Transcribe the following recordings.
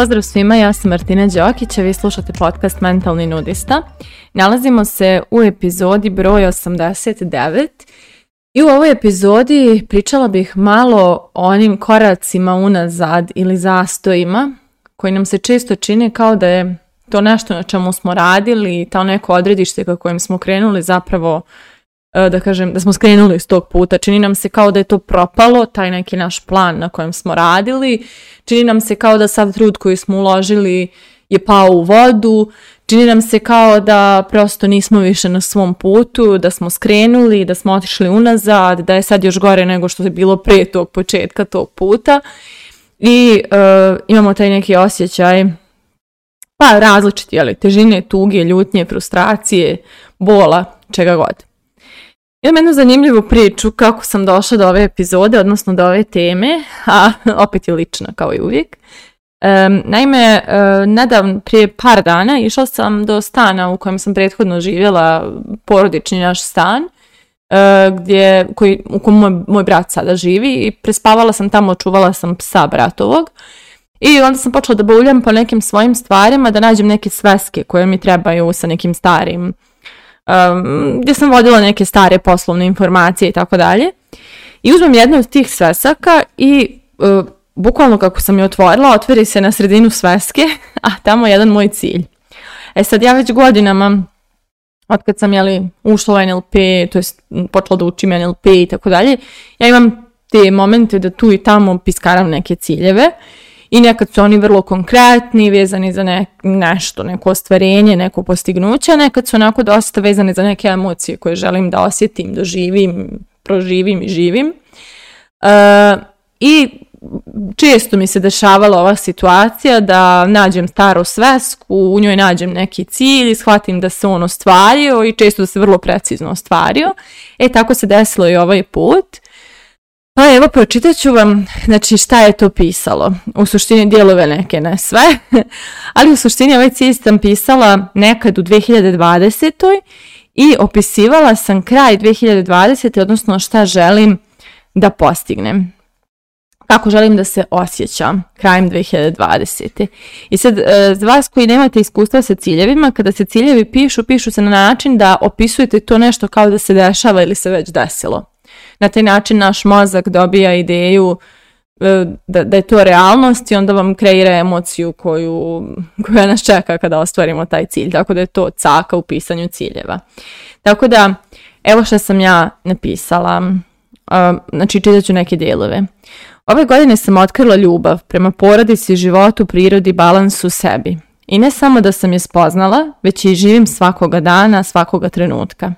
Pozdrav svima, ja sam Martina Đokić, a vi slušate podcast Mentalni nudista. Nalazimo se u epizodi broj 89 i u ovoj epizodi pričala bih malo o onim koracima unazad ili zastojima koji nam se često čine kao da je to nešto na čemu smo radili i to neko odredište kojim smo krenuli zapravo E, da kažem, da smo skrenuli s tog puta. Čini nam se kao da je to propalo, taj neki naš plan na kojem smo radili. Čini nam se kao da sav trud koji smo uložili je pao u vodu. Čini nam se kao da prosto nismo više na svom putu, da smo skrenuli, da smo otišli unazad, da je sad još gore nego što je bilo prije tog početka tog puta. I e, imamo taj neki osjećaj pa različiti, ali težine, tuge, ljutnje, frustracije, bola, čega god. Imam jednu zanimljivu priču kako sam došla do ove epizode, odnosno do ove teme, a opet je lična kao i uvijek. naime, e, nedavno, prije par dana išla sam do stana u kojem sam prethodno živjela, porodični naš stan, e, gdje, koji, u kojem moj, brat sada živi i prespavala sam tamo, čuvala sam psa bratovog. I onda sam počela da buljam po nekim svojim stvarima, da nađem neke sveske koje mi trebaju sa nekim starim gdje sam vodila neke stare poslovne informacije i tako dalje. I uzmem jednu od tih svesaka i uh, bukvalno kako sam je otvorila, otvori se na sredinu sveske, a tamo je jedan moj cilj. E sad ja već godinama, od kad sam jeli, ušla u NLP, to je počela da učim NLP i tako dalje, ja imam te momente da tu i tamo piskaram neke ciljeve i nekad su oni vrlo konkretni, vezani za nešto, neko ostvarenje, neko postignuće, a nekad su onako dosta vezani za neke emocije koje želim da osjetim, doživim, proživim i živim. E, I često mi se dešavala ova situacija da nađem staru svesku, u njoj nađem neki cilj, shvatim da se on ostvario i često da se vrlo precizno ostvario. E tako se desilo i ovaj put. Pa evo, pročitat ću vam znači, šta je to pisalo. U suštini dijelove neke, ne sve. Ali u suštini ovaj cilj sam pisala nekad u 2020. I opisivala sam kraj 2020. odnosno šta želim da postignem. Kako želim da se osjećam krajem 2020. I sad, e, za vas koji nemate iskustva sa ciljevima, kada se ciljevi pišu, pišu se na način da opisujete to nešto kao da se dešava ili se već desilo na taj način naš mozak dobija ideju e, da, da je to realnost i onda vam kreira emociju koju, koja nas čeka kada ostvarimo taj cilj. Tako da je to caka u pisanju ciljeva. Tako da, evo što sam ja napisala. E, znači, čitat ću neke dijelove. Ove godine sam otkrila ljubav prema porodici, životu, prirodi, balansu, sebi. I ne samo da sam je spoznala, već i živim svakoga dana, svakoga trenutka.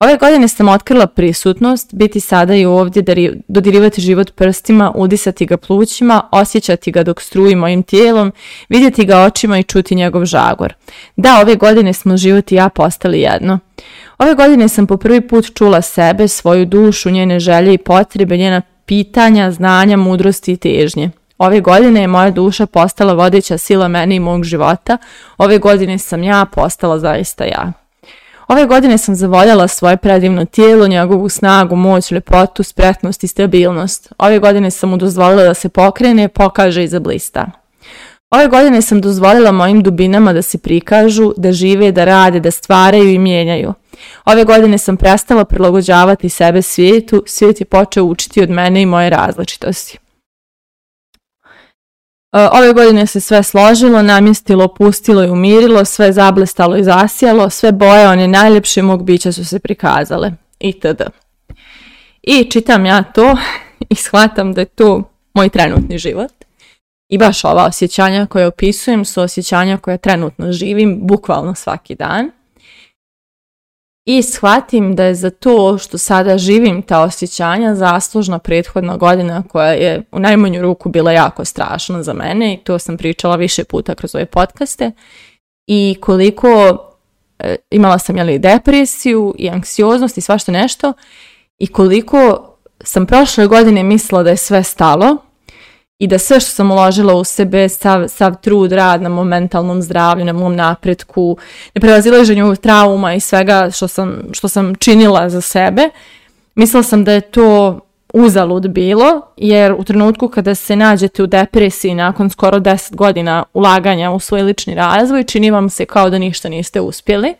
Ove godine sam otkrila prisutnost, biti sada i ovdje, dodirivati život prstima, udisati ga plućima, osjećati ga dok struji mojim tijelom, vidjeti ga očima i čuti njegov žagor. Da, ove godine smo život i ja postali jedno. Ove godine sam po prvi put čula sebe, svoju dušu, njene želje i potrebe, njena pitanja, znanja, mudrosti i težnje. Ove godine je moja duša postala vodeća sila mene i mog života. Ove godine sam ja postala zaista ja. Ove godine sam zavoljala svoje predivno tijelo, njegovu snagu, moć, ljepotu, spretnost i stabilnost. Ove godine sam mu dozvolila da se pokrene, pokaže i zablista. Ove godine sam dozvolila mojim dubinama da se prikažu, da žive, da rade, da stvaraju i mijenjaju. Ove godine sam prestala prilagođavati sebe svijetu, svijet je počeo učiti od mene i moje različitosti. E, ove godine se sve složilo, namjestilo, pustilo i umirilo, sve zablestalo i zasjelo, sve boje one najljepše mog bića su se prikazale, itd. I čitam ja to i shvatam da je to moj trenutni život. I baš ova osjećanja koje opisujem su osjećanja koja trenutno živim, bukvalno svaki dan i shvatim da je za to što sada živim ta osjećanja zaslužna prethodna godina koja je u najmanju ruku bila jako strašna za mene i to sam pričala više puta kroz ove podcaste i koliko e, imala sam jeli depresiju i anksioznost i svašta nešto i koliko sam prošle godine mislila da je sve stalo i da sve što sam uložila u sebe, sav, sav trud, rad na mom mentalnom zdravlju, na mom napretku, na prevazilaženju trauma i svega što sam, što sam činila za sebe, mislila sam da je to uzalud bilo, jer u trenutku kada se nađete u depresiji nakon skoro 10 godina ulaganja u svoj lični razvoj, čini vam se kao da ništa niste uspjeli.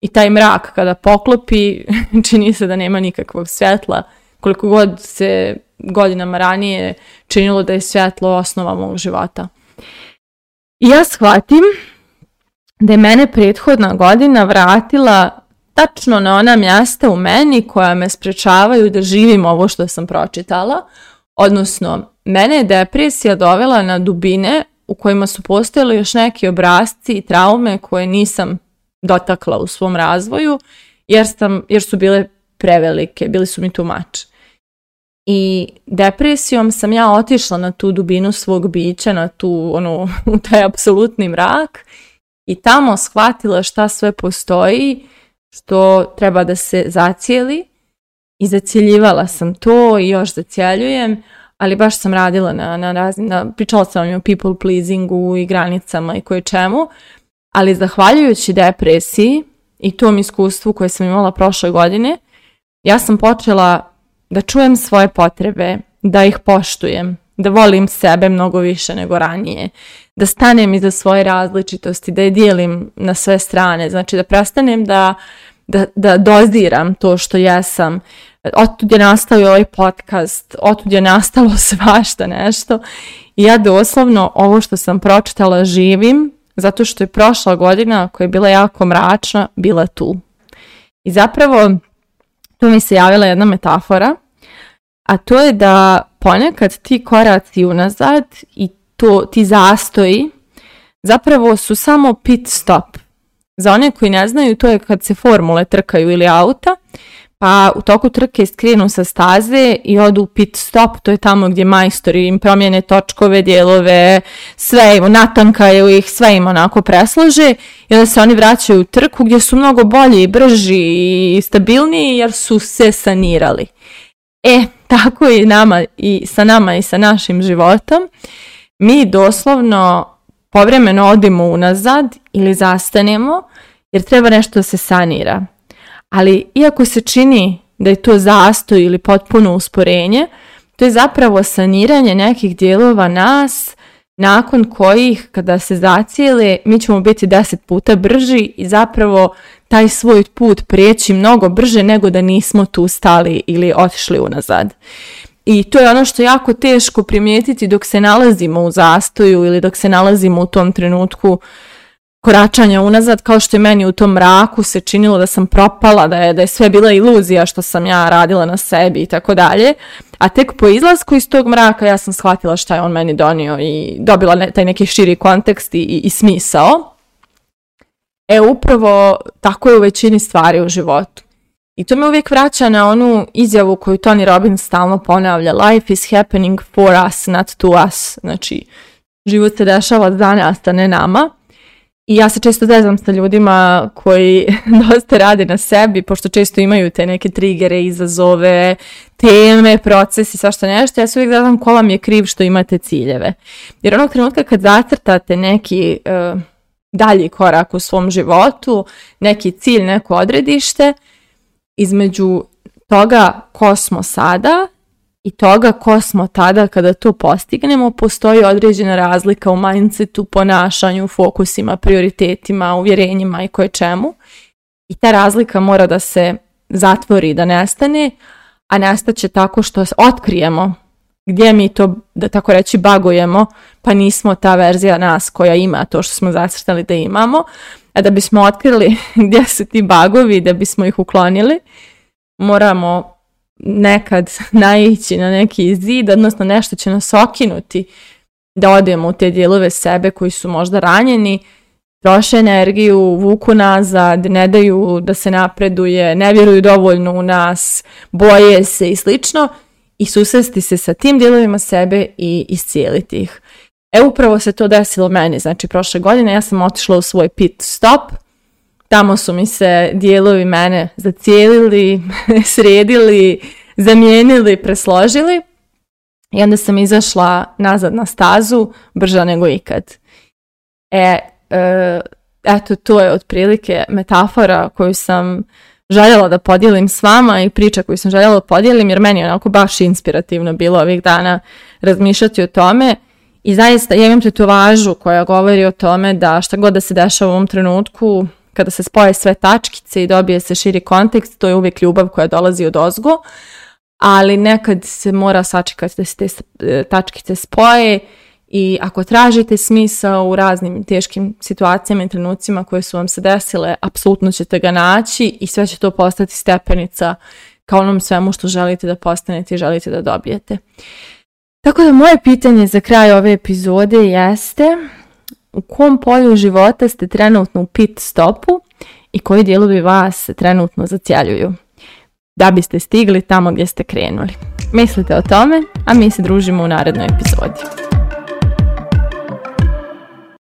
I taj mrak kada poklopi, čini se da nema nikakvog svjetla koliko god se godinama ranije činilo da je svjetlo osnova mog života. I ja shvatim da je mene prethodna godina vratila tačno na ona mjesta u meni koja me sprečavaju da živim ovo što sam pročitala, odnosno mene je depresija dovela na dubine u kojima su postojali još neki obrazci i traume koje nisam dotakla u svom razvoju jer, sam, jer su bile prevelike, bili su mi tumači. I depresijom sam ja otišla na tu dubinu svog bića, na tu, ono, u taj apsolutni mrak i tamo shvatila šta sve postoji, što treba da se zacijeli i zacijeljivala sam to i još zacijeljujem, ali baš sam radila na, na raznim, na, pričala sam vam o people pleasingu i granicama i koje čemu, ali zahvaljujući depresiji i tom iskustvu koje sam imala prošle godine, ja sam počela da čujem svoje potrebe, da ih poštujem, da volim sebe mnogo više nego ranije, da stanem iza svoje različitosti, da je dijelim na sve strane, znači da prestanem da, da, da doziram to što jesam. Otud je nastao ovaj podcast, otud je nastalo svašta nešto i ja doslovno ovo što sam pročitala živim zato što je prošla godina koja je bila jako mračna bila tu. I zapravo tu mi se javila jedna metafora, a to je da ponekad ti koraci unazad i to, ti zastoji zapravo su samo pit stop. Za one koji ne znaju, to je kad se formule trkaju ili auta pa u toku trke skrenu sa staze i odu u pit stop, to je tamo gdje majstori im promijene točkove, dijelove, sve im natankaju ih, sve im onako preslože, i onda se oni vraćaju u trku gdje su mnogo bolji, brži i stabilniji jer su se sanirali. E, tako i, nama, i sa nama i sa našim životom. Mi doslovno povremeno odimo unazad ili zastanemo jer treba nešto da se sanira. Ali iako se čini da je to zastoj ili potpuno usporenje, to je zapravo saniranje nekih dijelova nas nakon kojih kada se zacijele mi ćemo biti deset puta brži i zapravo taj svoj put prijeći mnogo brže nego da nismo tu stali ili otišli unazad. I to je ono što je jako teško primijetiti dok se nalazimo u zastoju ili dok se nalazimo u tom trenutku koračanja unazad, kao što je meni u tom mraku se činilo da sam propala, da je, da je sve bila iluzija što sam ja radila na sebi i tako dalje. A tek po izlasku iz tog mraka ja sam shvatila šta je on meni donio i dobila taj neki širi kontekst i, i, smisao. E upravo tako je u većini stvari u životu. I to me uvijek vraća na onu izjavu koju Tony Robbins stalno ponavlja. Life is happening for us, not to us. Znači, život se dešava za nas, a ne nama. I ja se često zezam sa ljudima koji dosta rade na sebi, pošto često imaju te neke trigere, izazove, teme, procesi, svašta nešto. Ja se uvijek zezam ko vam je kriv što imate ciljeve. Jer onog trenutka kad zacrtate neki uh, dalji korak u svom životu, neki cilj, neko odredište, između toga ko smo sada i toga ko smo tada kada to postignemo, postoji određena razlika u mindsetu, ponašanju, fokusima, prioritetima, uvjerenjima i koje čemu. I ta razlika mora da se zatvori, da nestane, a će tako što otkrijemo gdje mi to, da tako reći, bagujemo, pa nismo ta verzija nas koja ima to što smo zacrtali da imamo, a da bismo otkrili gdje su ti bagovi, da bismo ih uklonili, moramo nekad naići na neki zid, odnosno nešto će nas okinuti da odemo u te dijelove sebe koji su možda ranjeni, troše energiju, vuku nazad, ne daju da se napreduje, ne vjeruju dovoljno u nas, boje se i slično i susresti se sa tim dijelovima sebe i iscijeliti ih. E upravo se to desilo meni, znači prošle godine ja sam otišla u svoj pit stop, Tamo su mi se dijelovi mene zacijelili, sredili, zamijenili, presložili. I onda sam izašla nazad na stazu, brža nego ikad. E, e, eto, to je otprilike metafora koju sam željela da podijelim s vama i priča koju sam željela da podijelim, jer meni je onako baš inspirativno bilo ovih dana razmišljati o tome. I zaista, ja imam tetovažu koja govori o tome da šta god da se dešava u ovom trenutku, kada se spoje sve tačkice i dobije se širi kontekst, to je uvijek ljubav koja dolazi od ozgo, ali nekad se mora sačekati da se te e, tačkice spoje i ako tražite smisao u raznim teškim situacijama i trenucima koje su vam se desile, apsolutno ćete ga naći i sve će to postati stepenica ka onom svemu što želite da postanete i želite da dobijete. Tako da moje pitanje za kraj ove epizode jeste u kom polju života ste trenutno u pit stopu i koji dijelovi vas trenutno zacjeljuju da biste stigli tamo gdje ste krenuli. Mislite o tome, a mi se družimo u narednoj epizodi.